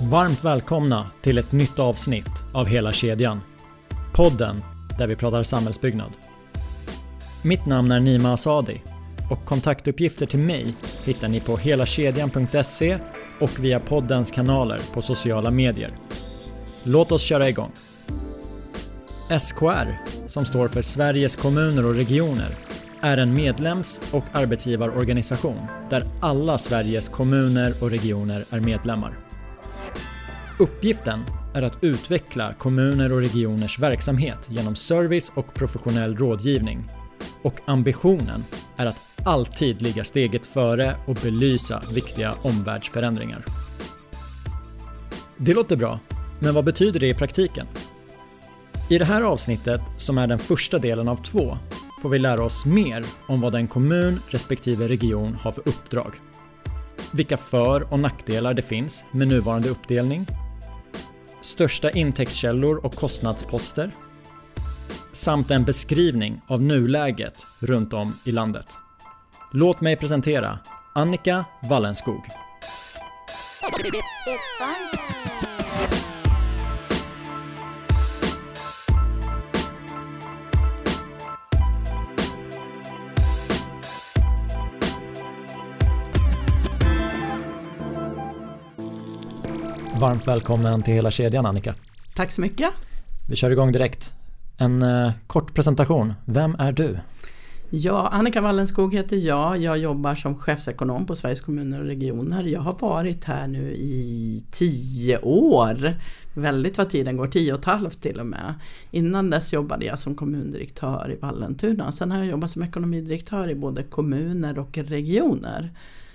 Varmt välkomna till ett nytt avsnitt av Hela kedjan. Podden där vi pratar samhällsbyggnad. Mitt namn är Nima Asadi och kontaktuppgifter till mig hittar ni på helakedjan.se och via poddens kanaler på sociala medier. Låt oss köra igång. SKR, som står för Sveriges kommuner och regioner, är en medlems och arbetsgivarorganisation där alla Sveriges kommuner och regioner är medlemmar. Uppgiften är att utveckla kommuner och regioners verksamhet genom service och professionell rådgivning. Och ambitionen är att alltid ligga steget före och belysa viktiga omvärldsförändringar. Det låter bra, men vad betyder det i praktiken? I det här avsnittet, som är den första delen av två, får vi lära oss mer om vad en kommun respektive region har för uppdrag. Vilka för och nackdelar det finns med nuvarande uppdelning. Största intäktskällor och kostnadsposter. Samt en beskrivning av nuläget runt om i landet. Låt mig presentera Annika Wallenskog. Varmt välkommen till hela kedjan Annika. Tack så mycket. Vi kör igång direkt. En eh, kort presentation. Vem är du? Ja, Annika Wallenskog heter jag. Jag jobbar som chefsekonom på Sveriges kommuner och regioner. Jag har varit här nu i tio år. Väldigt vad tiden går, tio och ett halvt till och med. Innan dess jobbade jag som kommundirektör i Vallentuna. Sen har jag jobbat som ekonomidirektör i både kommuner och regioner.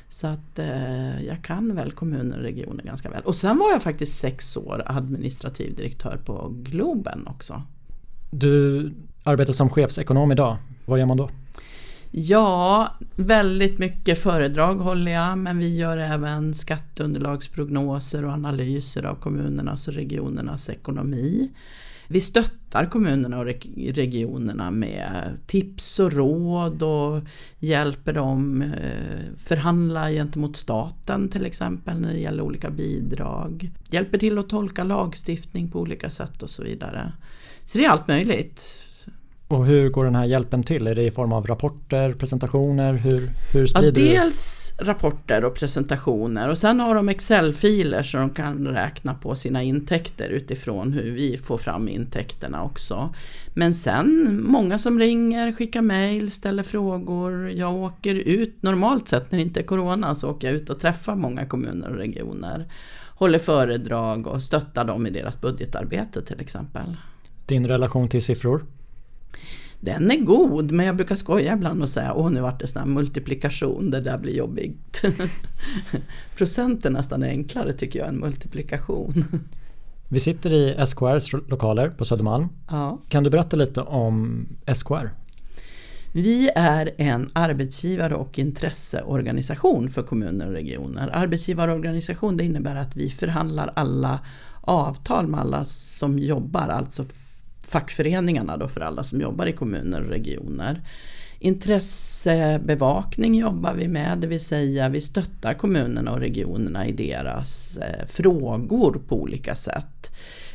Så att eh, jag kan väl kommuner och regioner ganska väl. Och sen var jag faktiskt sex år administrativ direktör på Globen också. Du arbetar som chefsekonom idag. Vad gör man då? Ja, väldigt mycket föredrag håller jag men vi gör även skatteunderlagsprognoser och analyser av kommunernas och regionernas ekonomi. Vi stöttar kommunerna och regionerna med tips och råd och hjälper dem eh, förhandla gentemot staten till exempel när det gäller olika bidrag. Hjälper till att tolka lagstiftning på olika sätt och så vidare. Så det är allt möjligt. Och hur går den här hjälpen till? Är det i form av rapporter, presentationer? Hur, hur sprider ja, dels rapporter och presentationer och sen har de Excel-filer så de kan räkna på sina intäkter utifrån hur vi får fram intäkterna också. Men sen många som ringer, skickar mail, ställer frågor. Jag åker ut, normalt sett när det inte är Corona så åker jag ut och träffar många kommuner och regioner. Håller föredrag och stöttar dem i deras budgetarbete till exempel. Din relation till siffror? Den är god men jag brukar skoja ibland och säga åh nu vart det sån multiplikation, det där blir jobbigt. Procent är nästan enklare tycker jag än multiplikation. Vi sitter i SKRs lokaler på Södermalm. Ja. Kan du berätta lite om SKR? Vi är en arbetsgivare och intresseorganisation för kommuner och regioner. Arbetsgivarorganisation det innebär att vi förhandlar alla avtal med alla som jobbar, alltså fackföreningarna då för alla som jobbar i kommuner och regioner. Intressebevakning jobbar vi med, det vill säga vi stöttar kommunerna och regionerna i deras eh, frågor på olika sätt.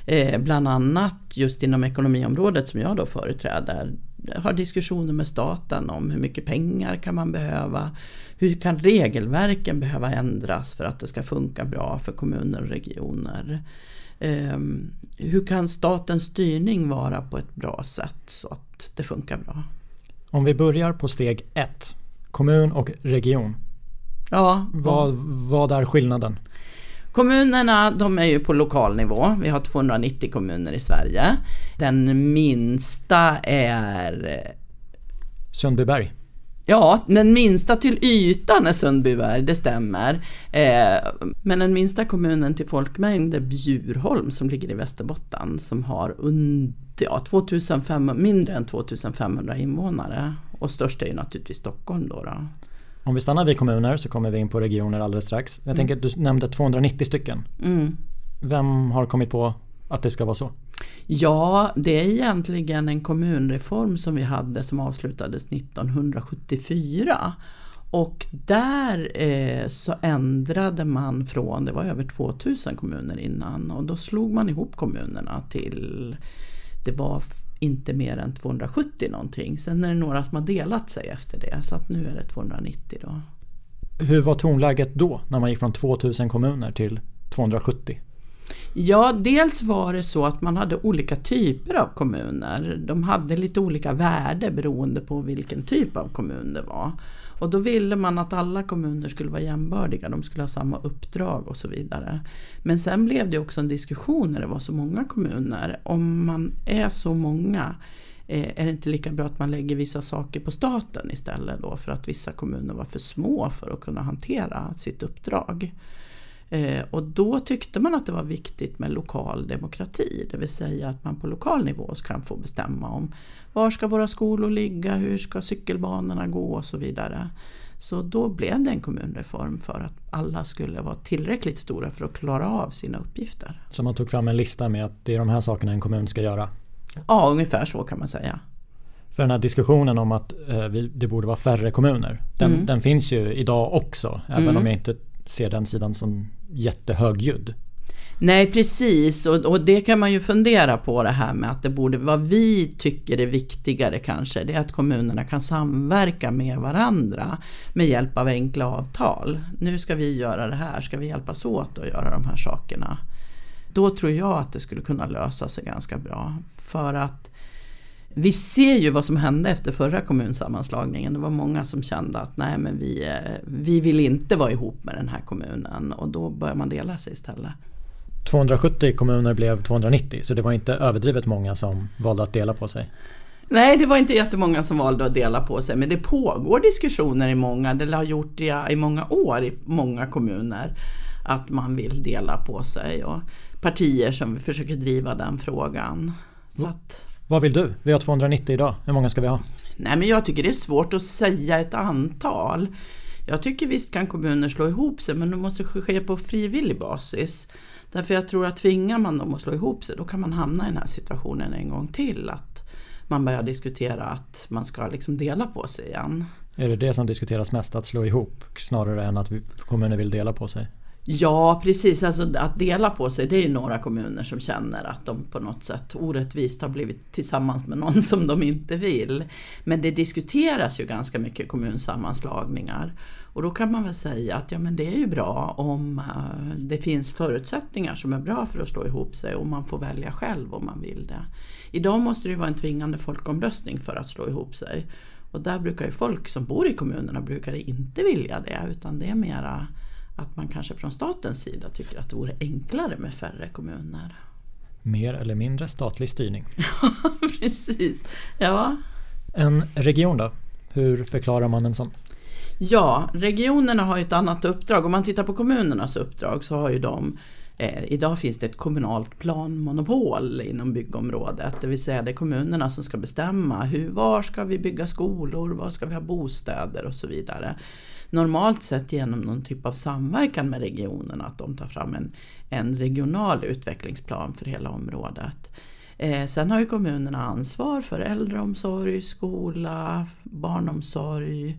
Eh, bland annat just inom ekonomiområdet som jag då företräder har diskussioner med staten om hur mycket pengar kan man behöva? Hur kan regelverken behöva ändras för att det ska funka bra för kommuner och regioner? Ehm, hur kan statens styrning vara på ett bra sätt så att det funkar bra? Om vi börjar på steg ett, kommun och region. Ja, vad, vad är skillnaden? Kommunerna de är ju på lokal nivå. Vi har 290 kommuner i Sverige. Den minsta är Sundbyberg. Ja, den minsta till ytan är Sundbyberg, det stämmer. Eh, men den minsta kommunen till folkmängd är Bjurholm som ligger i Västerbotten som har under, ja, 2500, mindre än 2500 invånare. Och störst är ju naturligtvis Stockholm då. då. Om vi stannar vid kommuner så kommer vi in på regioner alldeles strax. Jag tänker att du nämnde 290 stycken. Mm. Vem har kommit på att det ska vara så? Ja, det är egentligen en kommunreform som vi hade som avslutades 1974. Och där eh, så ändrade man från, det var över 2000 kommuner innan och då slog man ihop kommunerna till, det var inte mer än 270 någonting. Sen är det några som har delat sig efter det så att nu är det 290 då. Hur var tonläget då när man gick från 2000 kommuner till 270? Ja, dels var det så att man hade olika typer av kommuner. De hade lite olika värde beroende på vilken typ av kommun det var. Och då ville man att alla kommuner skulle vara jämbördiga, de skulle ha samma uppdrag och så vidare. Men sen blev det också en diskussion när det var så många kommuner. Om man är så många, eh, är det inte lika bra att man lägger vissa saker på staten istället då för att vissa kommuner var för små för att kunna hantera sitt uppdrag. Eh, och då tyckte man att det var viktigt med lokal demokrati, det vill säga att man på lokal nivå kan få bestämma om var ska våra skolor ligga, hur ska cykelbanorna gå och så vidare. Så då blev det en kommunreform för att alla skulle vara tillräckligt stora för att klara av sina uppgifter. Så man tog fram en lista med att det är de här sakerna en kommun ska göra? Ja, ungefär så kan man säga. För den här diskussionen om att eh, det borde vara färre kommuner, den, mm. den finns ju idag också, även mm. om jag inte ser den sidan som jättehögljudd. Nej precis och, och, det kan man ju fundera på det här med att det borde, vad vi tycker är viktigare kanske, det är att kommunerna kan samverka med varandra med hjälp av enkla avtal. Nu ska vi göra det här, ska vi hjälpas åt att göra de här sakerna? Då tror jag att det skulle kunna lösa sig ganska bra. För att vi ser ju vad som hände efter förra kommunsammanslagningen. Det var många som kände att nej men vi, eh, vi vill inte vara ihop med den här kommunen och då börjar man dela sig istället. 270 kommuner blev 290 så det var inte överdrivet många som valde att dela på sig. Nej, det var inte jättemånga som valde att dela på sig men det pågår diskussioner i många, det har gjort det i många år i många kommuner att man vill dela på sig och partier som försöker driva den frågan. Så att, vad vill du? Vi har 290 idag. Hur många ska vi ha? Nej, men jag tycker det är svårt att säga ett antal. Jag tycker visst kan kommuner slå ihop sig men det måste ske på frivillig basis. Därför jag tror att tvingar man dem att slå ihop sig då kan man hamna i den här situationen en gång till. Att man börjar diskutera att man ska liksom dela på sig igen. Är det det som diskuteras mest, att slå ihop snarare än att kommuner vill dela på sig? Ja precis, alltså att dela på sig det är ju några kommuner som känner att de på något sätt orättvist har blivit tillsammans med någon som de inte vill. Men det diskuteras ju ganska mycket kommunsammanslagningar. Och då kan man väl säga att ja, men det är ju bra om eh, det finns förutsättningar som är bra för att slå ihop sig och man får välja själv om man vill det. Idag måste det ju vara en tvingande folkomröstning för att slå ihop sig. Och där brukar ju folk som bor i kommunerna brukar inte vilja det utan det är mera att man kanske från statens sida tycker att det vore enklare med färre kommuner. Mer eller mindre statlig styrning. Ja, precis. Ja. En region då? Hur förklarar man en sån? Ja, regionerna har ju ett annat uppdrag. Om man tittar på kommunernas uppdrag så har ju de eh, Idag finns det ett kommunalt planmonopol inom byggområdet. Det vill säga det är kommunerna som ska bestämma hur, var ska vi bygga skolor, var ska vi ha bostäder och så vidare normalt sett genom någon typ av samverkan med regionerna, att de tar fram en, en regional utvecklingsplan för hela området. Eh, sen har ju kommunerna ansvar för äldreomsorg, skola, barnomsorg,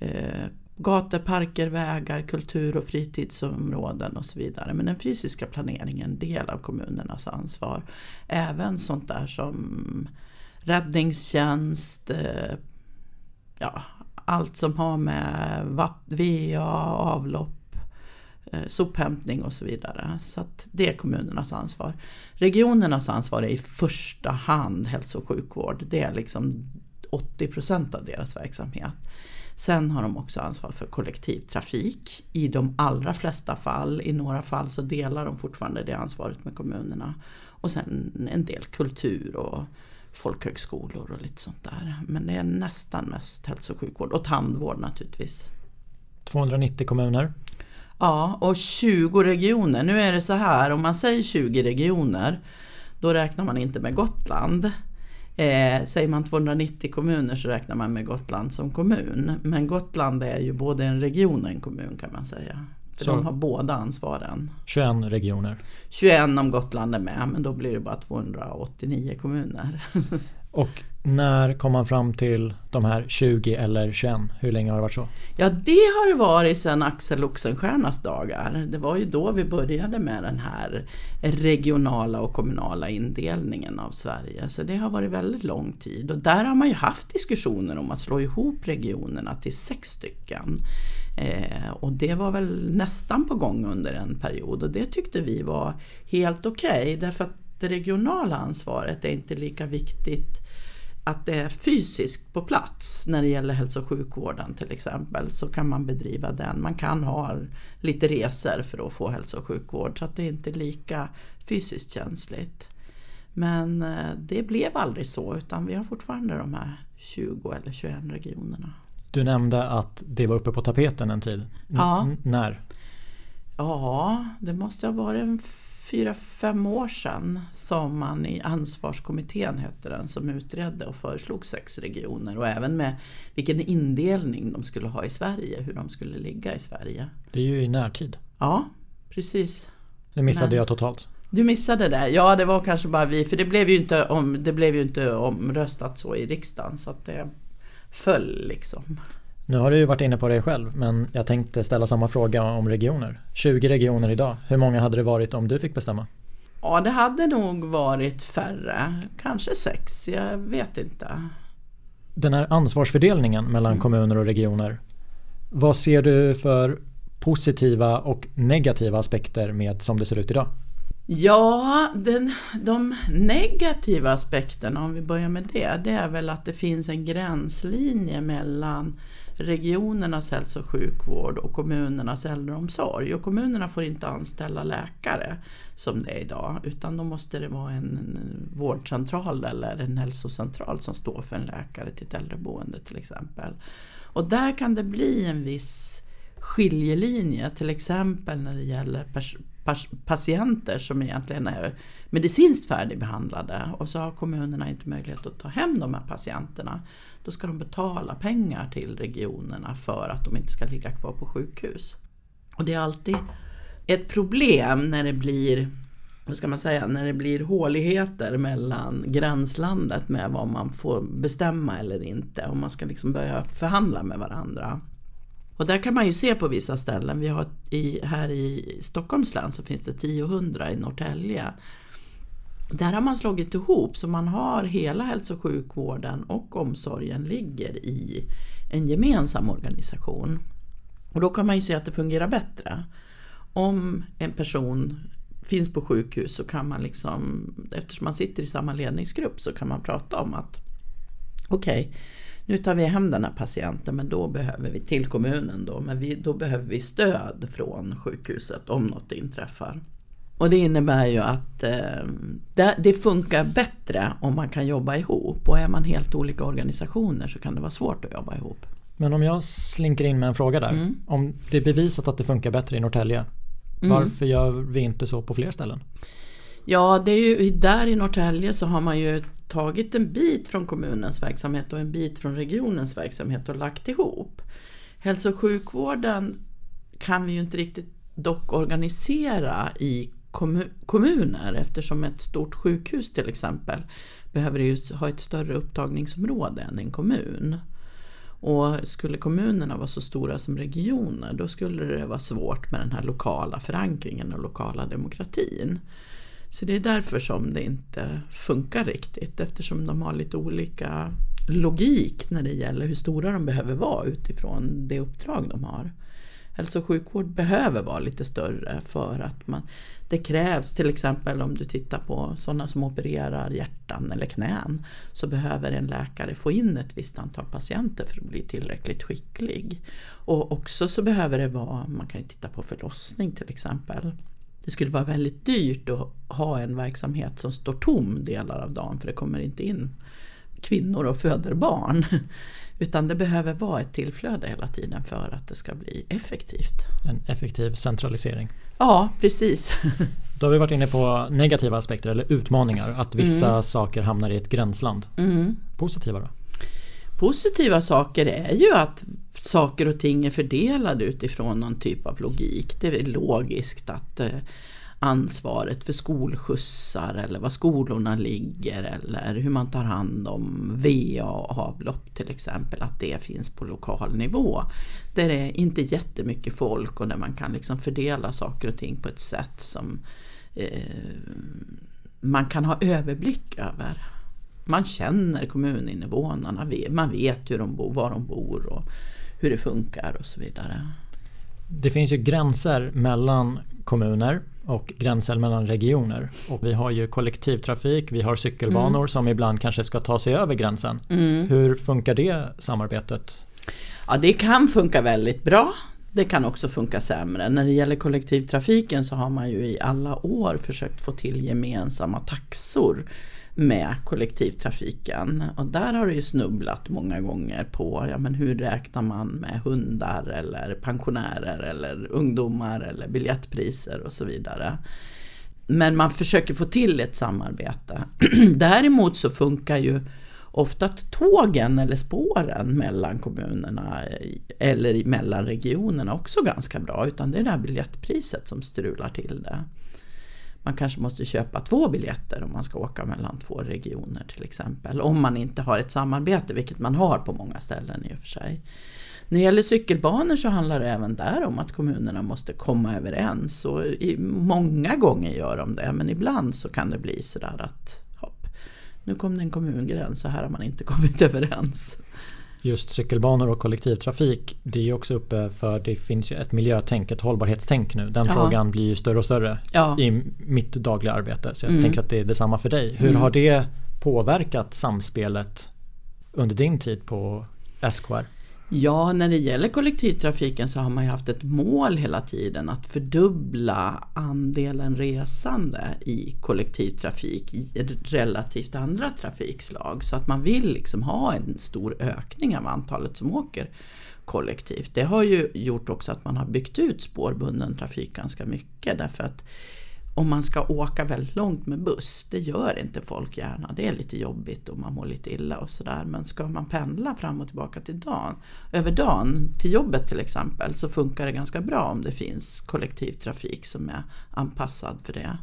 eh, gator, parker, vägar, kultur och fritidsområden och så vidare. Men den fysiska planeringen är en del av kommunernas ansvar. Även sånt där som räddningstjänst, eh, ja, allt som har med VA, avlopp, eh, sophämtning och så vidare. Så att det är kommunernas ansvar. Regionernas ansvar är i första hand hälso och sjukvård. Det är liksom 80 procent av deras verksamhet. Sen har de också ansvar för kollektivtrafik i de allra flesta fall. I några fall så delar de fortfarande det ansvaret med kommunerna. Och sen en del kultur och folkhögskolor och lite sånt där. Men det är nästan mest hälso och sjukvård och tandvård naturligtvis. 290 kommuner. Ja, och 20 regioner. Nu är det så här, om man säger 20 regioner då räknar man inte med Gotland. Eh, säger man 290 kommuner så räknar man med Gotland som kommun. Men Gotland är ju både en region och en kommun kan man säga. För så de har båda ansvaren. 21 regioner. 21 om Gotland är med, men då blir det bara 289 kommuner. Och när kom man fram till de här 20 eller 21? Hur länge har det varit så? Ja, det har det varit sedan Axel Oxenstiernas dagar. Det var ju då vi började med den här regionala och kommunala indelningen av Sverige. Så det har varit väldigt lång tid. Och där har man ju haft diskussioner om att slå ihop regionerna till sex stycken. Eh, och det var väl nästan på gång under en period och det tyckte vi var helt okej okay, därför att det regionala ansvaret är inte lika viktigt att det är fysiskt på plats när det gäller hälso och sjukvården till exempel så kan man bedriva den. Man kan ha lite resor för att få hälso och sjukvård så att det inte är lika fysiskt känsligt. Men eh, det blev aldrig så utan vi har fortfarande de här 20 eller 21 regionerna. Du nämnde att det var uppe på tapeten en tid. N ja. När? Ja, det måste ha varit en fyra, fem år sedan som man i ansvarskommittén hette den som utredde och föreslog sex regioner och även med vilken indelning de skulle ha i Sverige, hur de skulle ligga i Sverige. Det är ju i närtid. Ja, precis. Det missade Men, jag totalt. Du missade det? Ja, det var kanske bara vi, för det blev ju inte, om, det blev ju inte omröstat så i riksdagen så att det föll liksom. Nu har du ju varit inne på det själv men jag tänkte ställa samma fråga om regioner. 20 regioner idag, hur många hade det varit om du fick bestämma? Ja det hade nog varit färre, kanske sex, jag vet inte. Den här ansvarsfördelningen mellan mm. kommuner och regioner, vad ser du för positiva och negativa aspekter med som det ser ut idag? Ja, den, de negativa aspekterna, om vi börjar med det, det är väl att det finns en gränslinje mellan regionernas hälso och sjukvård och kommunernas äldreomsorg. Och kommunerna får inte anställa läkare som det är idag utan då måste det vara en vårdcentral eller en hälsocentral som står för en läkare till ett äldreboende till exempel. Och där kan det bli en viss skiljelinje till exempel när det gäller patienter som egentligen är medicinskt färdigbehandlade och så har kommunerna inte möjlighet att ta hem de här patienterna. Då ska de betala pengar till regionerna för att de inte ska ligga kvar på sjukhus. Och det är alltid ett problem när det blir vad ska man säga, när det blir håligheter mellan gränslandet med vad man får bestämma eller inte. Om man ska liksom börja förhandla med varandra. Och där kan man ju se på vissa ställen. Vi har i, här i Stockholms län så finns det 1000 i Norrtälje. Där har man slagit ihop så man har hela hälso och sjukvården och omsorgen ligger i en gemensam organisation. Och då kan man ju se att det fungerar bättre. Om en person finns på sjukhus så kan man liksom, eftersom man sitter i samma ledningsgrupp så kan man prata om att okej, okay, nu tar vi hem den här patienten men då behöver vi till kommunen då, men vi, då behöver vi stöd från sjukhuset om något inträffar. Och det innebär ju att eh, det, det, funkar bättre om man kan jobba ihop och är man helt olika organisationer så kan det vara svårt att jobba ihop. Men om jag slinker in med en fråga där. Mm. Om det är bevisat att det funkar bättre i Norrtälje, mm. varför gör vi inte så på fler ställen? Ja, det är ju där i Norrtälje så har man ju tagit en bit från kommunens verksamhet och en bit från regionens verksamhet och lagt ihop. Hälso och sjukvården kan vi ju inte riktigt dock organisera i kommuner eftersom ett stort sjukhus till exempel behöver ju ha ett större upptagningsområde än en kommun. Och skulle kommunerna vara så stora som regioner då skulle det vara svårt med den här lokala förankringen och lokala demokratin. Så det är därför som det inte funkar riktigt eftersom de har lite olika logik när det gäller hur stora de behöver vara utifrån det uppdrag de har. Hälso och sjukvård behöver vara lite större för att man, det krävs till exempel om du tittar på sådana som opererar hjärtan eller knän så behöver en läkare få in ett visst antal patienter för att bli tillräckligt skicklig. Och också så behöver det vara, man kan ju titta på förlossning till exempel. Det skulle vara väldigt dyrt att ha en verksamhet som står tom delar av dagen för det kommer inte in kvinnor och föder barn. Utan det behöver vara ett tillflöde hela tiden för att det ska bli effektivt. En effektiv centralisering. Ja, precis. Då har vi varit inne på negativa aspekter eller utmaningar. Att vissa mm. saker hamnar i ett gränsland. Mm. Positiva då? Positiva saker är ju att saker och ting är fördelade utifrån någon typ av logik. Det är logiskt att, eh, ansvaret för skolskjutsar eller var skolorna ligger eller hur man tar hand om VA och avlopp till exempel, att det finns på lokal nivå. Där det är inte jättemycket folk och där man kan liksom fördela saker och ting på ett sätt som eh, man kan ha överblick över. Man känner kommuninvånarna, man vet hur de bor, var de bor och hur det funkar och så vidare. Det finns ju gränser mellan kommuner och gränser mellan regioner. Och vi har ju kollektivtrafik, vi har cykelbanor mm. som ibland kanske ska ta sig över gränsen. Mm. Hur funkar det samarbetet? Ja, det kan funka väldigt bra. Det kan också funka sämre. När det gäller kollektivtrafiken så har man ju i alla år försökt få till gemensamma taxor med kollektivtrafiken. Och där har det ju snubblat många gånger på ja, men hur räknar man med hundar eller pensionärer eller ungdomar eller biljettpriser och så vidare. Men man försöker få till ett samarbete. Däremot så funkar ju ofta tågen eller spåren mellan kommunerna eller mellan regionerna också ganska bra. Utan det är det här biljettpriset som strular till det. Man kanske måste köpa två biljetter om man ska åka mellan två regioner till exempel. Om man inte har ett samarbete, vilket man har på många ställen i och för sig. När det gäller cykelbanor så handlar det även där om att kommunerna måste komma överens. Och i, många gånger gör de det, men ibland så kan det bli sådär att hopp, nu kom det en kommungräns och här har man inte kommit överens just cykelbanor och kollektivtrafik det är ju också uppe för det finns ju ett miljötänk, ett hållbarhetstänk nu. Den ja. frågan blir ju större och större ja. i mitt dagliga arbete. Så jag mm. tänker att det är detsamma för dig. Hur mm. har det påverkat samspelet under din tid på SKR? Ja, när det gäller kollektivtrafiken så har man ju haft ett mål hela tiden att fördubbla andelen resande i kollektivtrafik relativt andra trafikslag. Så att man vill liksom ha en stor ökning av antalet som åker kollektivt. Det har ju gjort också att man har byggt ut spårbunden trafik ganska mycket därför att om man ska åka väldigt långt med buss, det gör inte folk gärna. Det är lite jobbigt och man mår lite illa och sådär. Men ska man pendla fram och tillbaka till dagen, över dagen, till jobbet till exempel, så funkar det ganska bra om det finns kollektivtrafik som är anpassad för det.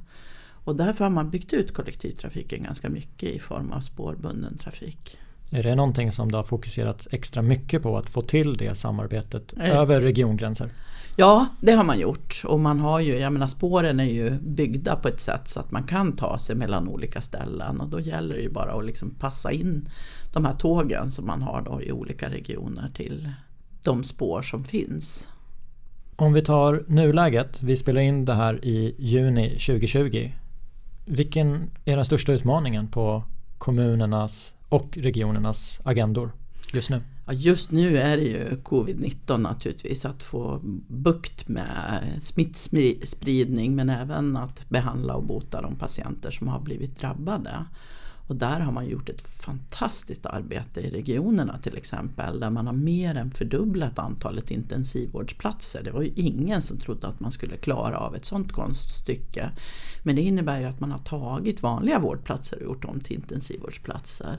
Och därför har man byggt ut kollektivtrafiken ganska mycket i form av spårbunden trafik. Är det någonting som det har fokuserats extra mycket på att få till det samarbetet eh. över regiongränser? Ja, det har man gjort och man har ju, jag menar spåren är ju byggda på ett sätt så att man kan ta sig mellan olika ställen och då gäller det ju bara att liksom passa in de här tågen som man har då i olika regioner till de spår som finns. Om vi tar nuläget, vi spelar in det här i juni 2020. Vilken är den största utmaningen på kommunernas och regionernas agendor just nu? Ja, just nu är det ju covid-19 naturligtvis, att få bukt med smittspridning men även att behandla och bota de patienter som har blivit drabbade. Och där har man gjort ett fantastiskt arbete i regionerna till exempel där man har mer än fördubblat antalet intensivvårdsplatser. Det var ju ingen som trodde att man skulle klara av ett sådant konststycke. Men det innebär ju att man har tagit vanliga vårdplatser och gjort dem till intensivvårdsplatser.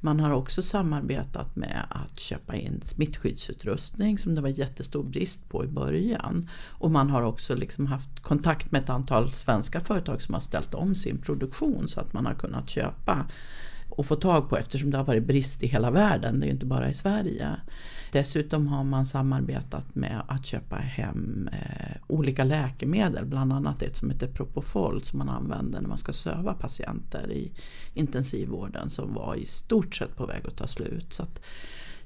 Man har också samarbetat med att köpa in smittskyddsutrustning som det var jättestor brist på i början. Och man har också liksom haft kontakt med ett antal svenska företag som har ställt om sin produktion så att man har kunnat köpa att få tag på eftersom det har varit brist i hela världen, det är ju inte bara i Sverige. Dessutom har man samarbetat med att köpa hem eh, olika läkemedel, bland annat ett som heter Propofol som man använder när man ska söva patienter i intensivvården som var i stort sett på väg att ta slut. Så att,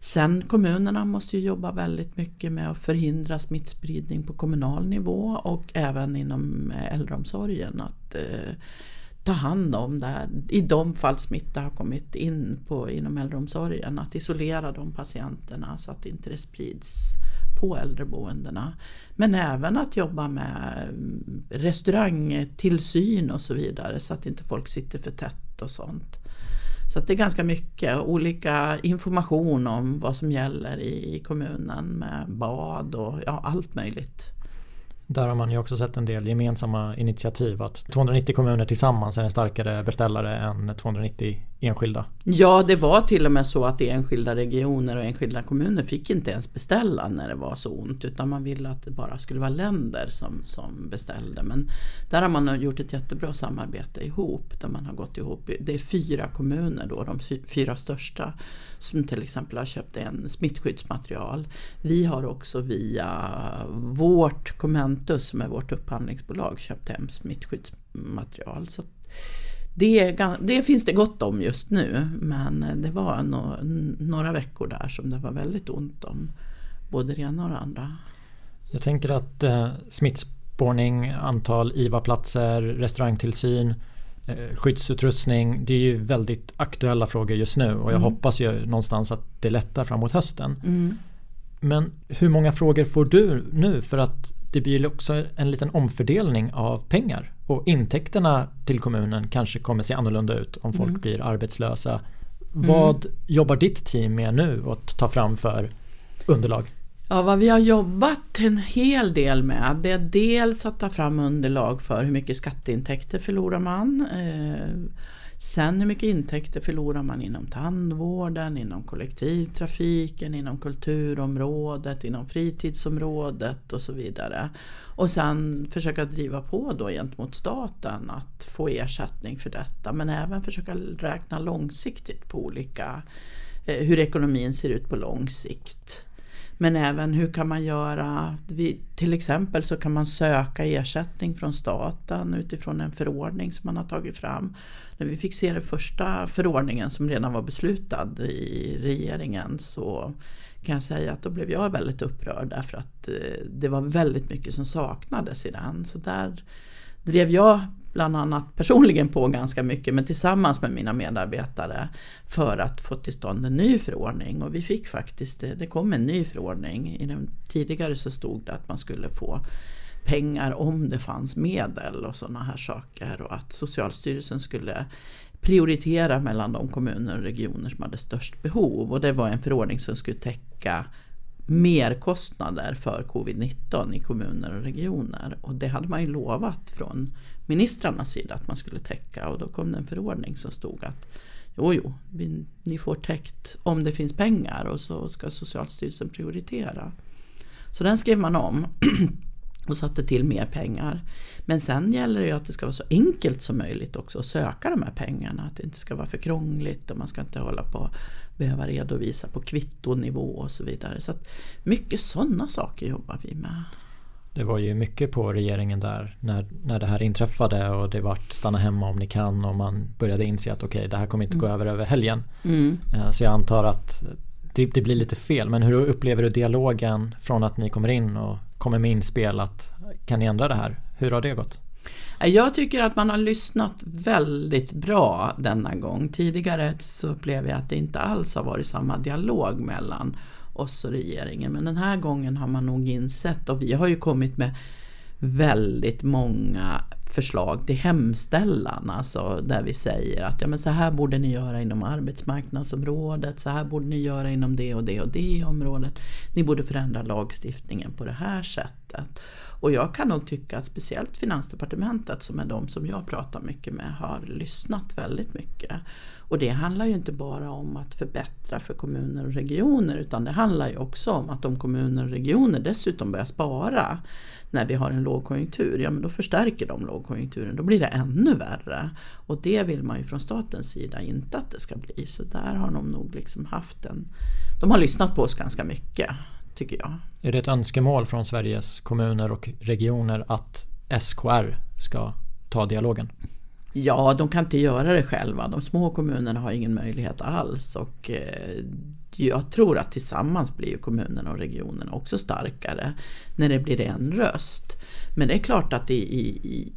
Sen kommunerna måste ju jobba väldigt mycket med att förhindra smittspridning på kommunal nivå och även inom eh, äldreomsorgen. Att, eh, ta hand om det här. I de fall smitta har kommit in på, inom äldreomsorgen. Att isolera de patienterna så att inte det sprids på äldreboendena. Men även att jobba med restaurangtillsyn och så vidare så att inte folk sitter för tätt och sånt. Så det är ganska mycket olika information om vad som gäller i kommunen med bad och ja, allt möjligt. Där har man ju också sett en del gemensamma initiativ att 290 kommuner tillsammans är en starkare beställare än 290 enskilda? Ja, det var till och med så att enskilda regioner och enskilda kommuner fick inte ens beställa när det var så ont utan man ville att det bara skulle vara länder som, som beställde. Men där har man gjort ett jättebra samarbete ihop där man har gått ihop. Det är fyra kommuner då, de fyra största som till exempel har köpt en smittskyddsmaterial. Vi har också via vårt Commentus som är vårt upphandlingsbolag köpt hem smittskyddsmaterial. Så det, det, finns det gott om just nu men det var no, några veckor där som det var väldigt ont om både det ena och det andra. Jag tänker att eh, smittspårning, antal IVA-platser, restaurangtillsyn, eh, skyddsutrustning. Det är ju väldigt aktuella frågor just nu och jag mm. hoppas ju någonstans att det lättar framåt hösten. Mm. Men hur många frågor får du nu för att det blir också en liten omfördelning av pengar och intäkterna till kommunen kanske kommer se annorlunda ut om folk mm. blir arbetslösa. Mm. Vad mm. jobbar ditt team med nu att ta fram för underlag? Ja, vad vi har jobbat en hel del med det är dels att ta fram underlag för hur mycket skatteintäkter förlorar man. Eh, Sen hur mycket intäkter förlorar man inom tandvården, inom kollektivtrafiken, inom kulturområdet, inom fritidsområdet och så vidare. Och sen försöka driva på då gentemot staten att få ersättning för detta men även försöka räkna långsiktigt på olika, eh, hur ekonomin ser ut på lång sikt. Men även hur kan man göra, till exempel så kan man söka ersättning från staten utifrån en förordning som man har tagit fram. När vi fick se den första förordningen som redan var beslutad i regeringen så kan jag säga att då blev jag väldigt upprörd därför att eh, det var väldigt mycket som saknades i den. Så där drev jag bland annat personligen på ganska mycket men tillsammans med mina medarbetare för att få till stånd en ny förordning och vi fick faktiskt, det kom en ny förordning. I den tidigare så stod det att man skulle få pengar om det fanns medel och sådana här saker och att Socialstyrelsen skulle prioritera mellan de kommuner och regioner som hade störst behov och det var en förordning som skulle täcka merkostnader för covid-19 i kommuner och regioner. Och det hade man ju lovat från ministrarnas sida att man skulle täcka och då kom det en förordning som stod att jo, jo, ni får täckt om det finns pengar och så ska Socialstyrelsen prioritera. Så den skrev man om och satte till mer pengar. Men sen gäller det ju att det ska vara så enkelt som möjligt också att söka de här pengarna. Att det inte ska vara för krångligt och man ska inte hålla på behöva redovisa på kvittonivå och så vidare. Så att mycket sådana saker jobbar vi med. Det var ju mycket på regeringen där när, när det här inträffade och det var stanna hemma om ni kan och man började inse att okej okay, det här kommer inte gå mm. över över helgen. Mm. Eh, så jag antar att det, det, blir lite fel men hur upplever du dialogen från att ni kommer in och kommer med inspel att kan ni ändra det här? Hur har det gått? Jag tycker att man har lyssnat väldigt bra denna gång. Tidigare så upplever jag att det inte alls har varit samma dialog mellan oss och regeringen. Men den här gången har man nog insett och vi har ju kommit med väldigt många förslag till hemställan, alltså där vi säger att ja, men så här borde ni göra inom arbetsmarknadsområdet, så här borde ni göra inom det och det och det området. Ni borde förändra lagstiftningen på det här sättet. Och jag kan nog tycka att speciellt Finansdepartementet som är de som jag pratar mycket med har lyssnat väldigt mycket. Och det handlar ju inte bara om att förbättra för kommuner och regioner utan det handlar ju också om att om kommuner och regioner dessutom börjar spara när vi har en lågkonjunktur, ja men då förstärker de lågkonjunkturen, då blir det ännu värre. Och det vill man ju från statens sida inte att det ska bli. Så där har de nog liksom haft en... De har lyssnat på oss ganska mycket, tycker jag. Är det ett önskemål från Sveriges kommuner och regioner att SKR ska ta dialogen? Ja, de kan inte göra det själva. De små kommunerna har ingen möjlighet alls. Och eh, jag tror att tillsammans blir kommunerna och regionerna också starkare när det blir en röst. Men det är klart att i, i,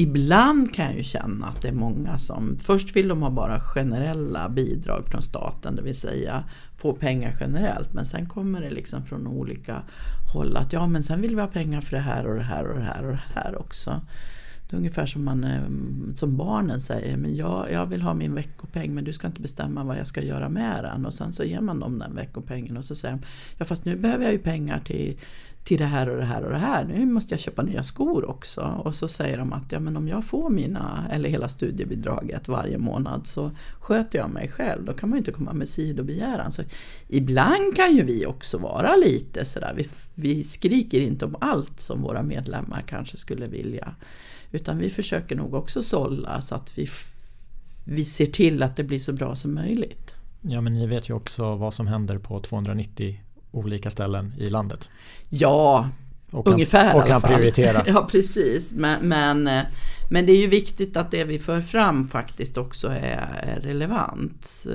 ibland kan jag ju känna att det är många som först vill de ha bara generella bidrag från staten, det vill säga få pengar generellt. Men sen kommer det liksom från olika håll att ja men sen vill vi ha pengar för det här och det här och det här och det här också. Det är ungefär som, man, eh, som barnen säger, men jag, jag vill ha min veckopeng men du ska inte bestämma vad jag ska göra med den. Och sen så ger man dem den veckopengen och så säger de, ja fast nu behöver jag ju pengar till, till det här och det här och det här. Nu måste jag köpa nya skor också. Och så säger de att ja, men om jag får mina, eller hela studiebidraget varje månad så sköter jag mig själv. Då kan man ju inte komma med sidobegäran. Så ibland kan ju vi också vara lite sådär, vi, vi skriker inte om allt som våra medlemmar kanske skulle vilja. Utan vi försöker nog också sålla så att vi, vi ser till att det blir så bra som möjligt. Ja men ni vet ju också vad som händer på 290 olika ställen i landet. Ja, och kan, ungefär Och kan prioritera. ja precis, men, men, men, det är ju viktigt att det vi för fram faktiskt också är relevant.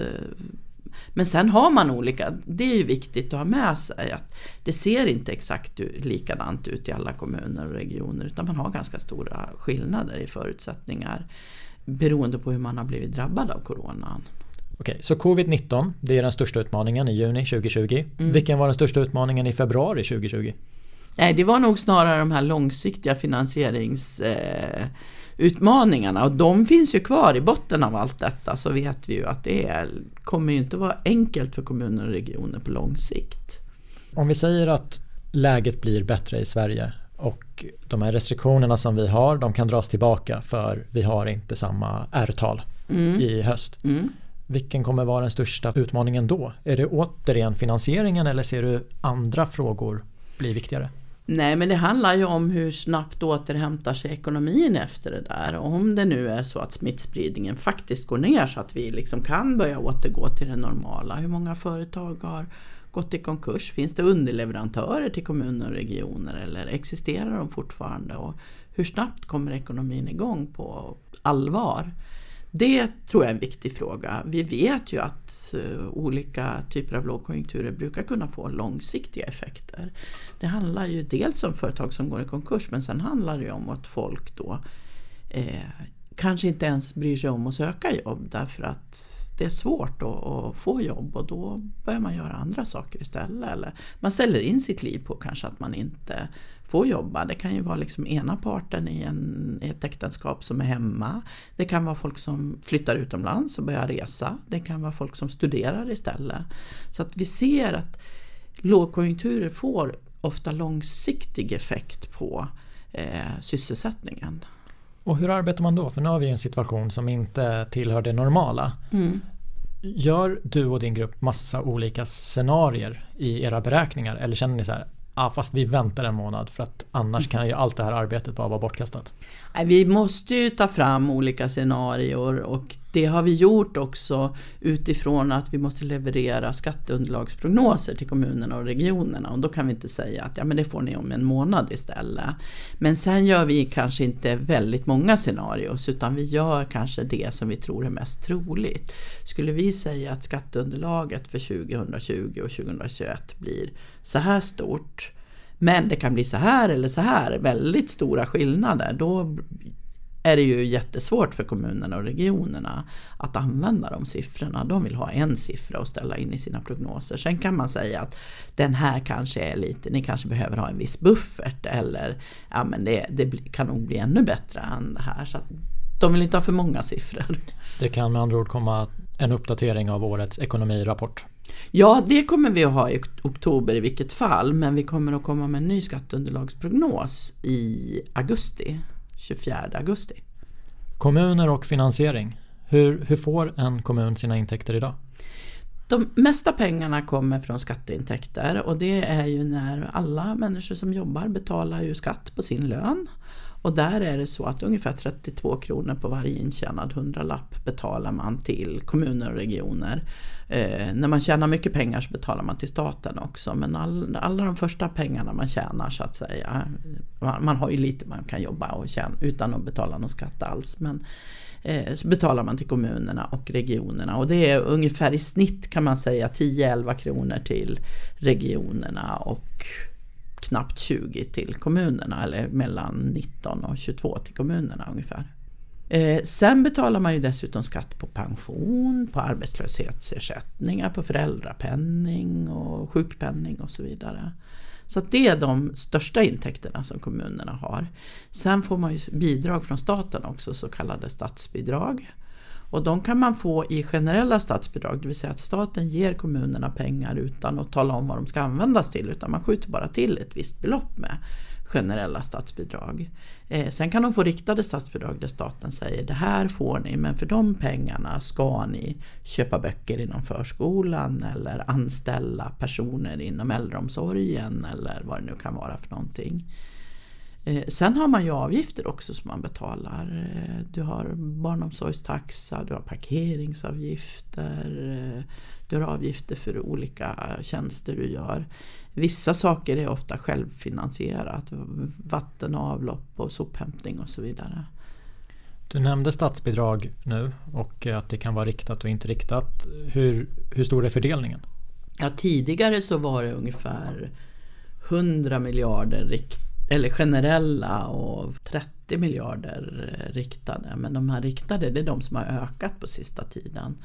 Men sen har man olika, det är ju viktigt att ha med sig att det ser inte exakt likadant ut i alla kommuner och regioner utan man har ganska stora skillnader i förutsättningar beroende på hur man har blivit drabbad av coronan. Okej, så covid-19 det är den största utmaningen i juni 2020. Mm. Vilken var den största utmaningen i februari 2020? Nej, det var nog snarare de här långsiktiga finansieringsutmaningarna eh, och de finns ju kvar i botten av allt detta så vet vi ju att det är, kommer ju inte vara enkelt för kommuner och regioner på lång sikt. Om vi säger att läget blir bättre i Sverige och de här restriktionerna som vi har de kan dras tillbaka för vi har inte samma R-tal mm. i höst. Mm. Vilken kommer vara den största utmaningen då? Är det återigen finansieringen eller ser du andra frågor bli viktigare? Nej men det handlar ju om hur snabbt återhämtar sig ekonomin efter det där. Och om det nu är så att smittspridningen faktiskt går ner så att vi liksom kan börja återgå till det normala. Hur många företag har gått i konkurs? Finns det underleverantörer till kommuner och regioner eller existerar de fortfarande? Och hur snabbt kommer ekonomin igång på allvar? Det tror jag är en viktig fråga. Vi vet ju att eh, olika typer av lågkonjunkturer brukar kunna få långsiktiga effekter. Det handlar ju dels om företag som går i konkurs men sen handlar det ju om att folk då eh, kanske inte ens bryr sig om att söka jobb därför att det är svårt att, att, få jobb och då börjar man göra andra saker istället. Eller man ställer in sitt liv på kanske att man inte får jobba. Det kan ju vara liksom ena parten i, en, i ett äktenskap som är hemma. Det kan vara folk som flyttar utomlands och börjar resa. Det kan vara folk som studerar istället. Så att vi ser att lågkonjunkturer får ofta långsiktig effekt på eh, sysselsättningen. Och hur arbetar man då? För nu har vi en situation som inte tillhör det normala. Mm. Gör du och din grupp massa olika scenarier i era beräkningar eller känner ni så här Ja, fast vi väntar en månad för att annars kan ju allt det här arbetet bara vara bortkastat. Vi måste ju ta fram olika scenarier och det har vi gjort också utifrån att vi måste leverera skatteunderlagsprognoser till kommunerna och regionerna och då kan vi inte säga att ja, men det får ni om en månad istället. Men sen gör vi kanske inte väldigt många scenarier utan vi gör kanske det som vi tror är mest troligt. Skulle vi säga att skatteunderlaget för 2020 och 2021 blir så här stort men det kan bli så här eller så här, väldigt stora skillnader. Då är det ju jättesvårt för kommunerna och regionerna att använda de siffrorna. De vill ha en siffra att ställa in i sina prognoser. Sen kan man säga att den här kanske är lite, ni kanske behöver ha en viss buffert eller ja men det, det kan nog bli ännu bättre än det här. Så de vill inte ha för många siffror. Det kan med andra ord komma en uppdatering av årets ekonomirapport. Ja, det kommer vi att ha i oktober i vilket fall, men vi kommer att komma med en ny skatteunderlagsprognos i augusti, 24 augusti. Kommuner och finansiering. Hur, hur får en kommun sina intäkter idag? De mesta pengarna kommer från skatteintäkter och det är ju när alla människor som jobbar betalar ju skatt på sin lön. Och där är det så att ungefär 32 kronor på varje intjänad hundralapp betalar man till kommuner och regioner. Eh, när man tjänar mycket pengar så betalar man till staten också men all, alla de första pengarna man tjänar så att säga, man, man har ju lite man kan jobba och tjäna utan att betala någon skatt alls. Men, Eh, så betalar man till kommunerna och regionerna och det är ungefär i snitt kan man säga 10-11 kronor till regionerna och knappt 20 till kommunerna eller mellan 19 och 22 till kommunerna ungefär. Eh, sen betalar man ju dessutom skatt på pension, på arbetslöshetsersättningar, på föräldrapenning och sjukpenning och så vidare. Så det är de största intäkterna som kommunerna har. Sen får man ju bidrag från staten också, så kallade statsbidrag. Och de kan man få i generella statsbidrag, det vill säga att staten ger kommunerna pengar utan att tala om vad de ska användas till utan man skjuter bara till ett visst belopp med generella statsbidrag. Eh, sen kan de få riktade statsbidrag där staten säger det här får ni men för de pengarna ska ni köpa böcker inom förskolan eller anställa personer inom äldreomsorgen eller vad det nu kan vara för någonting. Eh, sen har man ju avgifter också som man betalar. Eh, du har barnomsorgstaxa, du har parkeringsavgifter, eh, du har avgifter för olika tjänster du gör. Vissa saker är ofta självfinansierat, vatten och avlopp och sophämtning och så vidare. Du nämnde statsbidrag nu och att det kan vara riktat och inte riktat. Hur, hur stor är fördelningen? Ja, tidigare så var det ungefär 100 miljarder rikt, eller generella och 30 miljarder riktade. Men de här riktade det är de som har ökat på sista tiden.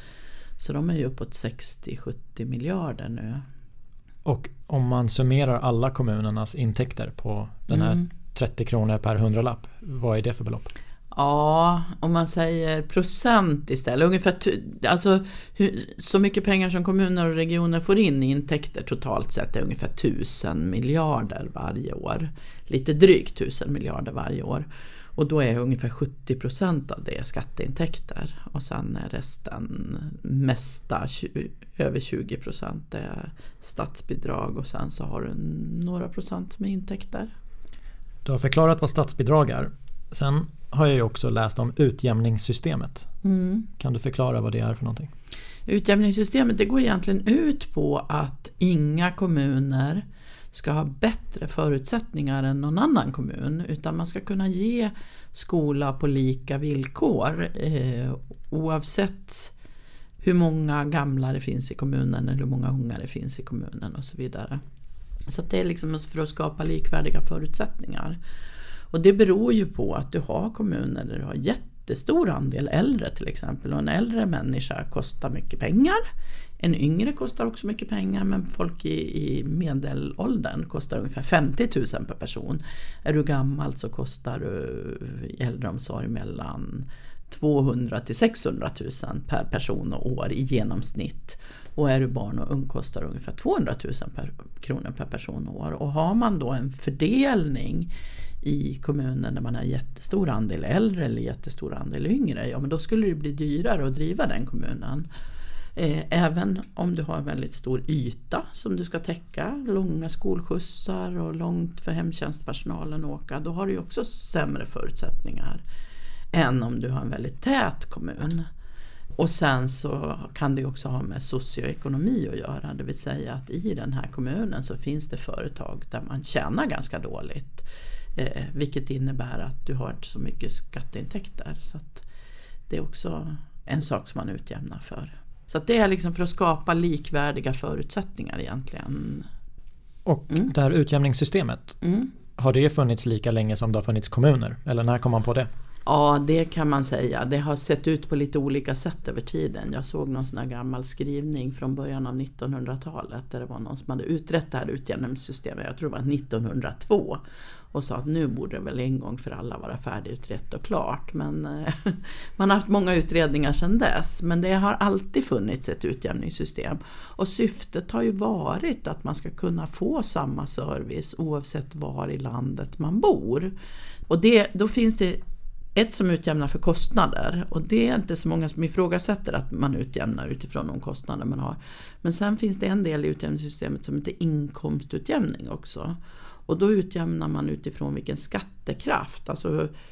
Så de är ju uppåt 60-70 miljarder nu. Och om man summerar alla kommunernas intäkter på den här mm. 30 kronor per hundralapp, vad är det för belopp? Ja, om man säger procent istället. Ungefär alltså, hur, så mycket pengar som kommuner och regioner får in i intäkter totalt sett är ungefär 1000 miljarder varje år. Lite drygt 1000 miljarder varje år. Och då är ungefär 70 procent av det skatteintäkter. Och sen är resten mesta, över 20 procent, är statsbidrag och sen så har du några procent med intäkter. Du har förklarat vad statsbidrag är. Sen har jag ju också läst om utjämningssystemet. Mm. Kan du förklara vad det är för någonting? Utjämningssystemet det går egentligen ut på att inga kommuner ska ha bättre förutsättningar än någon annan kommun utan man ska kunna ge skola på lika villkor eh, oavsett hur många gamla det finns i kommunen eller hur många unga det finns i kommunen och så vidare. Så det är liksom för att skapa likvärdiga förutsättningar. Och det beror ju på att du har kommuner där du har jättestor andel äldre till exempel. Och en äldre människa kostar mycket pengar. En yngre kostar också mycket pengar men folk i, i medelåldern kostar ungefär 50 000 per person. Är du gammal så kostar du i äldreomsorg mellan 200 till 600 000 per person och år i genomsnitt. Och är du barn och ung kostar det ungefär 200 000 per, kronor per person och år. Och har man då en fördelning i kommunen där man har jättestor andel äldre eller jättestor andel yngre, ja men då skulle det bli dyrare att driva den kommunen. Eh, även om du har en väldigt stor yta som du ska täcka, långa skolskjutsar och långt för hemtjänstpersonalen att åka, då har du också sämre förutsättningar än om du har en väldigt tät kommun. Och sen så kan det också ha med socioekonomi att göra, det vill säga att i den här kommunen så finns det företag där man tjänar ganska dåligt. Eh, vilket innebär att du har inte så mycket skatteintäkter. Så det är också en sak som man utjämnar för. Så det är liksom för att skapa likvärdiga förutsättningar egentligen. Och mm. det här utjämningssystemet, mm. har det funnits lika länge som det har funnits kommuner? Eller när kom man på det? Ja, det kan man säga. Det har sett ut på lite olika sätt över tiden. Jag såg någon sån här gammal skrivning från början av 1900-talet där det var någon som hade utrett det här utjämningssystemet, jag tror det var 1902 och sa att nu borde det väl en gång för alla vara färdigutrett och klart. Men eh, man har haft många utredningar sedan dess. Men det har alltid funnits ett utjämningssystem. Och syftet har ju varit att man ska kunna få samma service oavsett var i landet man bor. Och det, då finns det ett som utjämnar för kostnader och det är inte så många som ifrågasätter att man utjämnar utifrån de kostnader man har. Men sen finns det en del i utjämningssystemet som heter inkomstutjämning också. Och då utjämnar man utifrån vilken skattekraft, alltså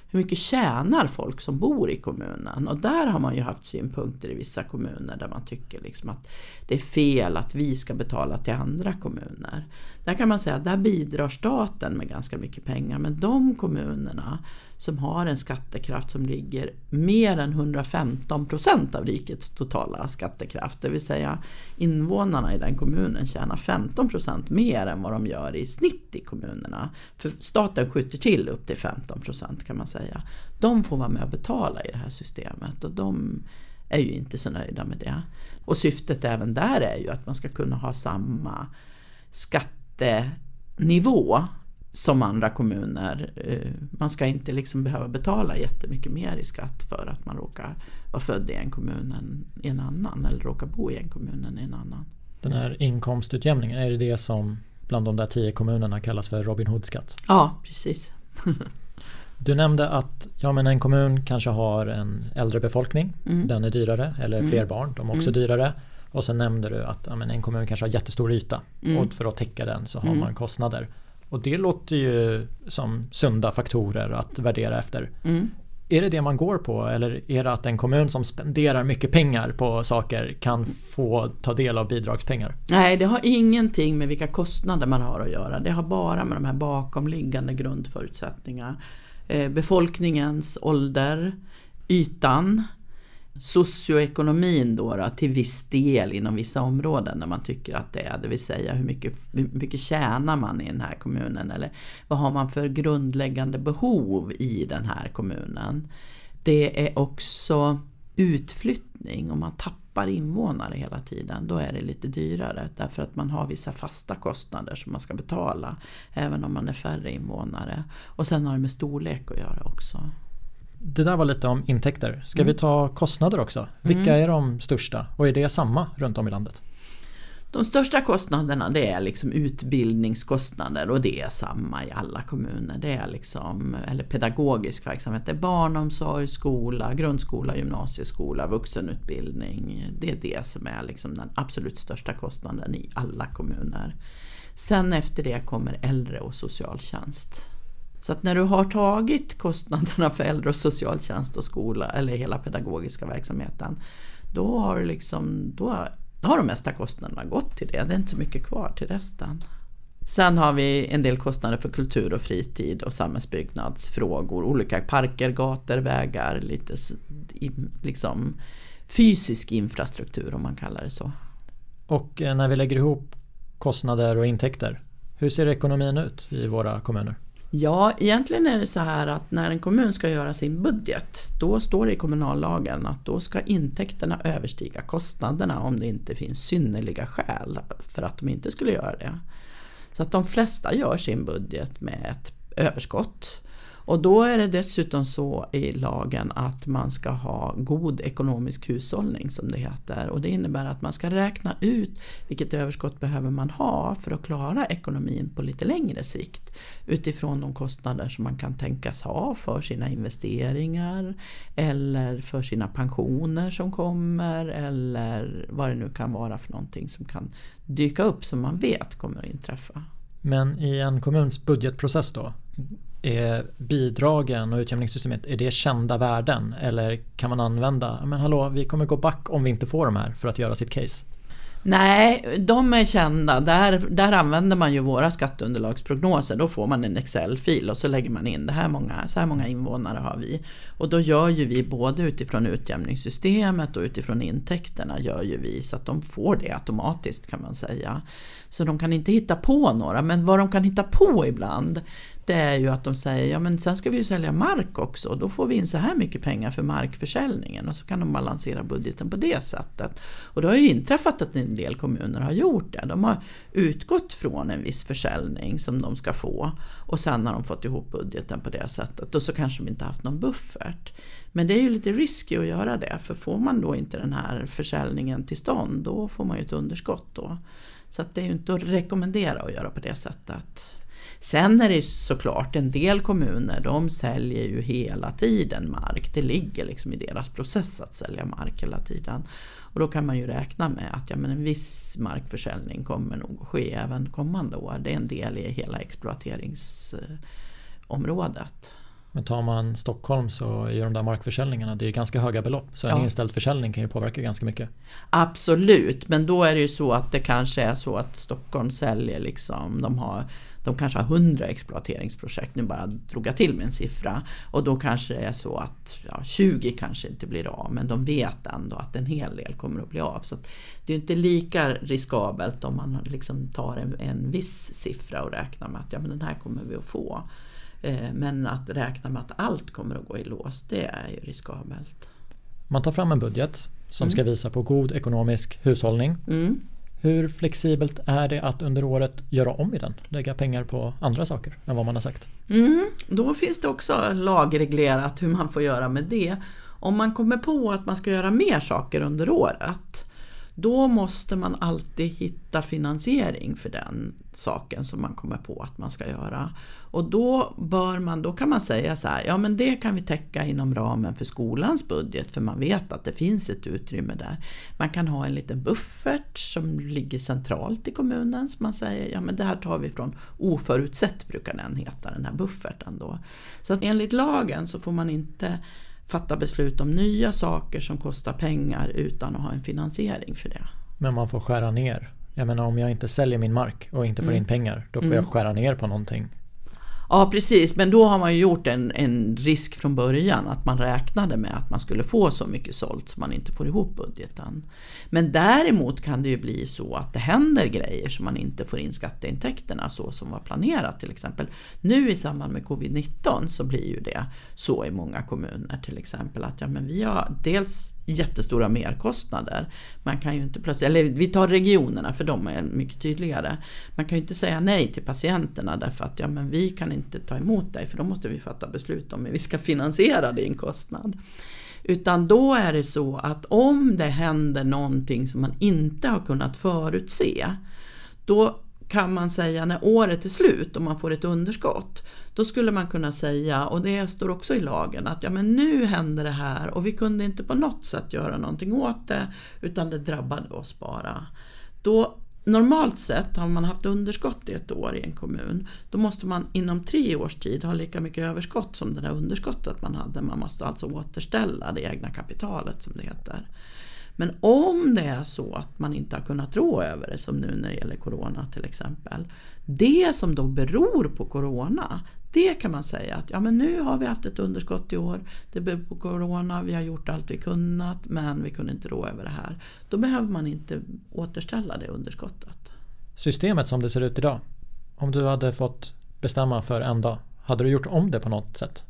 hur mycket tjänar folk som bor i kommunen. Och där har man ju haft synpunkter i vissa kommuner där man tycker liksom att det är fel att vi ska betala till andra kommuner. Där kan man säga att där bidrar staten med ganska mycket pengar men de kommunerna som har en skattekraft som ligger mer än 115 procent av rikets totala skattekraft. Det vill säga invånarna i den kommunen tjänar 15 procent mer än vad de gör i snitt i kommunerna. För staten skjuter till upp till 15 procent kan man säga. De får vara med och betala i det här systemet och de är ju inte så nöjda med det. Och syftet även där är ju att man ska kunna ha samma skattenivå som andra kommuner. Eh, man ska inte liksom behöva betala jättemycket mer i skatt för att man råkar vara född i en kommun än i en annan eller råkar bo i en kommun än i en annan. Den här inkomstutjämningen, är det det som bland de där tio kommunerna kallas för Robin Hood-skatt? Ja, precis. Du nämnde att ja, men en kommun kanske har en äldre befolkning, mm. den är dyrare, eller fler mm. barn, de är också mm. dyrare. Och sen nämnde du att ja, men en kommun kanske har jättestor yta mm. och för att täcka den så har mm. man kostnader. Och det låter ju som sunda faktorer att värdera efter. Mm. Är det det man går på eller är det att en kommun som spenderar mycket pengar på saker kan få ta del av bidragspengar? Nej, det har ingenting med vilka kostnader man har att göra. Det har bara med de här bakomliggande grundförutsättningarna. Eh, befolkningens ålder, ytan, socioekonomin då, då, till viss del inom vissa områden när man tycker att det är, det vill säga hur mycket, hur mycket tjänar man i den här kommunen eller vad har man för grundläggande behov i den här kommunen. Det är också utflyttning, om man tappar invånare hela tiden, då är det lite dyrare därför att man har vissa fasta kostnader som man ska betala även om man är färre invånare. Och sen har det med storlek att göra också. Det där var lite om intäkter. Ska mm. vi ta kostnader också? Vilka mm. är de största och är det samma runt om i landet? De största kostnaderna det är liksom utbildningskostnader och det är samma i alla kommuner. Det är liksom, eller pedagogisk verksamhet, det är barnomsorg, skola, grundskola, gymnasieskola, vuxenutbildning. Det är det som är liksom den absolut största kostnaden i alla kommuner. Sen efter det kommer äldre och socialtjänst. Så att när du har tagit kostnaderna för äldre och socialtjänst och skola eller hela pedagogiska verksamheten då har, liksom, då har de mesta kostnaderna gått till det. Det är inte så mycket kvar till resten. Sen har vi en del kostnader för kultur och fritid och samhällsbyggnadsfrågor. Olika parker, gator, vägar, lite liksom fysisk infrastruktur om man kallar det så. Och eh, när vi lägger ihop kostnader och intäkter, hur ser ekonomin ut i våra kommuner? Ja, egentligen är det så här att när en kommun ska göra sin budget då står det i kommunallagen att då ska intäkterna överstiga kostnaderna om det inte finns synnerliga skäl för att de inte skulle göra det. Så att de flesta gör sin budget med ett överskott och då är det dessutom så i lagen att man ska ha god ekonomisk hushållning som det heter. Och det innebär att man ska räkna ut vilket överskott behöver man ha för att klara ekonomin på lite längre sikt. Utifrån de kostnader som man kan tänkas ha för sina investeringar eller för sina pensioner som kommer eller vad det nu kan vara för någonting som kan dyka upp som man vet kommer att inträffa. Men i en kommuns budgetprocess då? Är bidragen och utjämningssystemet, är det kända värden? Eller kan man använda, men hallå, vi kommer gå back om vi inte får de här för att göra sitt case? Nej, de är kända. Där, där använder man ju våra skatteunderlagsprognoser. Då får man en Excel-fil och så lägger man in det här många, så här många invånare har vi. Och då gör ju vi både utifrån utjämningssystemet och utifrån intäkterna gör ju vi så att de får det automatiskt kan man säga. Så de kan inte hitta på några, men vad de kan hitta på ibland det är ju att de säger ja men sen ska vi ju sälja mark också och då får vi in så här mycket pengar för markförsäljningen och så kan de balansera budgeten på det sättet. Och det har ju inträffat att en del kommuner har gjort det. De har utgått från en viss försäljning som de ska få och sen har de fått ihop budgeten på det sättet och så kanske de inte haft någon buffert. Men det är ju lite risky att göra det för får man då inte den här försäljningen till stånd då får man ju ett underskott då. Så att det är ju inte att rekommendera att göra på det sättet. Sen är det såklart en del kommuner, de säljer ju hela tiden mark. Det ligger liksom i deras process att sälja mark hela tiden. Och då kan man ju räkna med att ja, men en viss markförsäljning kommer nog att ske även kommande år. Det är en del i hela exploateringsområdet. Men tar man Stockholm så är de där markförsäljningarna det är ganska höga belopp. Så en ja. inställd försäljning kan ju påverka ganska mycket. Absolut, men då är det ju så att det kanske är så att Stockholm säljer liksom, de har de kanske har 100 exploateringsprojekt, nu bara drog jag till med en siffra. Och då kanske det är så att ja, 20 kanske inte blir av, men de vet ändå att en hel del kommer att bli av. Så det är inte lika riskabelt om man liksom tar en, en viss siffra och räknar med att ja, men den här kommer vi att få. Eh, men att räkna med att allt kommer att gå i lås, det är ju riskabelt. Man tar fram en budget som mm. ska visa på god ekonomisk hushållning. Mm. Hur flexibelt är det att under året göra om i den? Lägga pengar på andra saker än vad man har sagt? Mm, då finns det också lagreglerat hur man får göra med det. Om man kommer på att man ska göra mer saker under året då måste man alltid hitta finansiering för den saken som man kommer på att man ska göra. Och då, bör man, då kan man säga så här, ja men det kan vi täcka inom ramen för skolans budget för man vet att det finns ett utrymme där. Man kan ha en liten buffert som ligger centralt i kommunen som man säger, ja men det här tar vi från oförutsett brukar den heta, den här bufferten då. Så att enligt lagen så får man inte fatta beslut om nya saker som kostar pengar utan att ha en finansiering för det. Men man får skära ner. Jag menar om jag inte säljer min mark och inte får mm. in pengar då får mm. jag skära ner på någonting. Ja precis, men då har man ju gjort en, en risk från början att man räknade med att man skulle få så mycket sålt så man inte får ihop budgeten. Men däremot kan det ju bli så att det händer grejer så man inte får in skatteintäkterna så som var planerat till exempel. Nu i samband med covid-19 så blir ju det så i många kommuner till exempel att ja, men vi har dels jättestora merkostnader. Man kan ju inte plötsligt, eller vi tar regionerna för de är mycket tydligare. Man kan ju inte säga nej till patienterna därför att ja, men vi kan inte ta emot dig för då måste vi fatta beslut om hur vi ska finansiera din kostnad. Utan då är det så att om det händer någonting som man inte har kunnat förutse då kan man säga när året är slut och man får ett underskott, då skulle man kunna säga, och det står också i lagen, att ja men nu händer det här och vi kunde inte på något sätt göra någonting åt det, utan det drabbade oss bara. Då, normalt sett, har man haft underskott i ett år i en kommun, då måste man inom tre års tid ha lika mycket överskott som det där underskottet man hade. Man måste alltså återställa det egna kapitalet som det heter. Men om det är så att man inte har kunnat rå över det, som nu när det gäller Corona till exempel. Det som då beror på Corona, det kan man säga att ja, men nu har vi haft ett underskott i år, det beror på Corona, vi har gjort allt vi kunnat men vi kunde inte rå över det här. Då behöver man inte återställa det underskottet. Systemet som det ser ut idag, om du hade fått bestämma för en dag, hade du gjort om det på något sätt?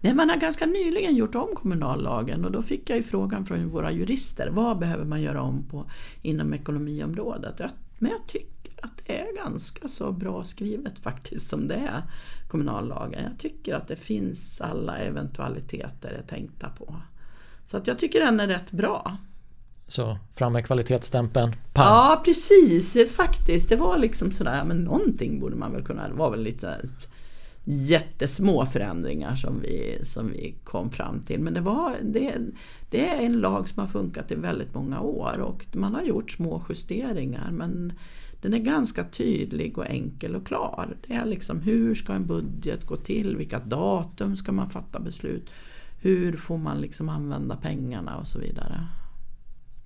Nej, man har ganska nyligen gjort om kommunallagen och då fick jag ju frågan från våra jurister, vad behöver man göra om på, inom ekonomiområdet? Men jag tycker att det är ganska så bra skrivet faktiskt som det är, kommunallagen. Jag tycker att det finns alla eventualiteter tänkta på. Så att jag tycker den är rätt bra. Så fram med kvalitetsstämpeln, pang! Ja precis, faktiskt. Det var liksom sådär, men någonting borde man väl kunna, det var väl lite jättesmå förändringar som vi, som vi kom fram till. Men det, var, det, det är en lag som har funkat i väldigt många år och man har gjort små justeringar men den är ganska tydlig och enkel och klar. Det är liksom hur ska en budget gå till? Vilka datum ska man fatta beslut? Hur får man liksom använda pengarna och så vidare.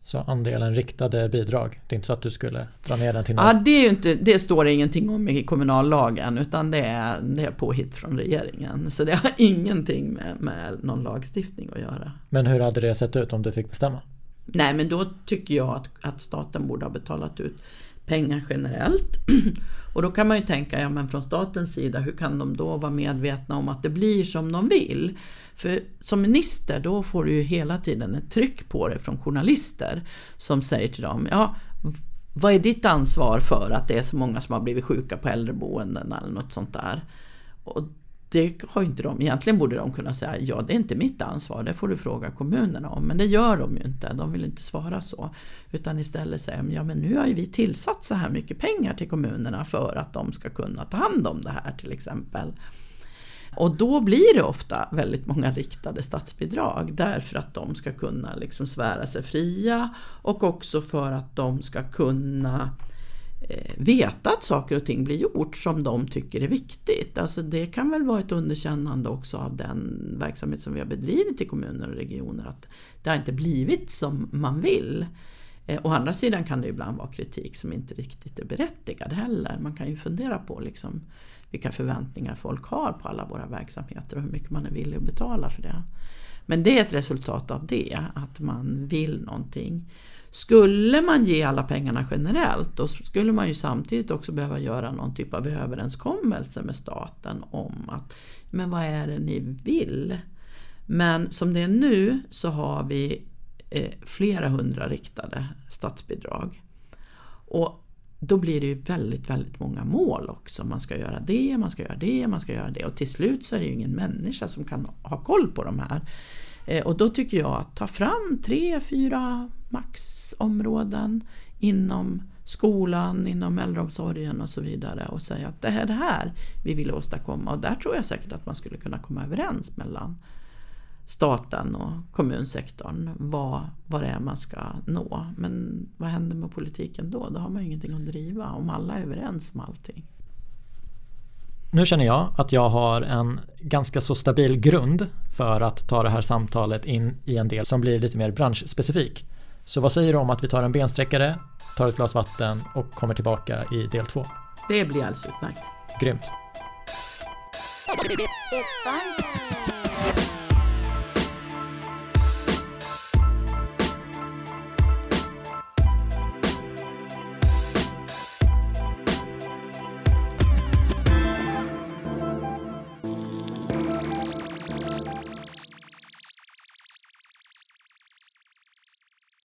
Så andelen riktade bidrag, det är inte så att du skulle dra ner den till noll? Ja, det, är inte, det står det ingenting om i kommunallagen utan det är, det är påhitt från regeringen. Så det har ingenting med, med någon lagstiftning att göra. Men hur hade det sett ut om du fick bestämma? Nej men då tycker jag att, att staten borde ha betalat ut pengar generellt. Och då kan man ju tänka, ja men från statens sida, hur kan de då vara medvetna om att det blir som de vill? För som minister då får du ju hela tiden ett tryck på dig från journalister som säger till dem, ja vad är ditt ansvar för att det är så många som har blivit sjuka på äldreboenden eller något sånt där? Och det har inte de. Egentligen borde de kunna säga ja det är inte mitt ansvar, det får du fråga kommunerna om. Men det gör de ju inte, de vill inte svara så. Utan istället säger de ja men nu har ju vi tillsatt så här mycket pengar till kommunerna för att de ska kunna ta hand om det här till exempel. Och då blir det ofta väldigt många riktade statsbidrag därför att de ska kunna liksom svära sig fria och också för att de ska kunna Eh, veta att saker och ting blir gjort som de tycker är viktigt. Alltså det kan väl vara ett underkännande också av den verksamhet som vi har bedrivit i kommuner och regioner att det har inte blivit som man vill. Eh, å andra sidan kan det ibland vara kritik som inte riktigt är berättigad heller. Man kan ju fundera på liksom vilka förväntningar folk har på alla våra verksamheter och hur mycket man är villig att betala för det. Men det är ett resultat av det, att man vill någonting. Skulle man ge alla pengarna generellt då skulle man ju samtidigt också behöva göra någon typ av överenskommelse med staten om att men vad är det ni vill? Men som det är nu så har vi eh, flera hundra riktade statsbidrag. Och då blir det ju väldigt, väldigt många mål också. Man ska göra det, man ska göra det, man ska göra det och till slut så är det ju ingen människa som kan ha koll på de här. Eh, och då tycker jag att ta fram tre, fyra maxområden inom skolan, inom äldreomsorgen och så vidare och säga att det är det här vi vill åstadkomma. Och där tror jag säkert att man skulle kunna komma överens mellan staten och kommunsektorn vad, vad det är man ska nå. Men vad händer med politiken då? Då har man ju ingenting att driva om alla är överens om allting. Nu känner jag att jag har en ganska så stabil grund för att ta det här samtalet in i en del som blir lite mer branschspecifik. Så vad säger du om att vi tar en bensträckare, tar ett glas vatten och kommer tillbaka i del två? Det blir alldeles utmärkt. Grymt.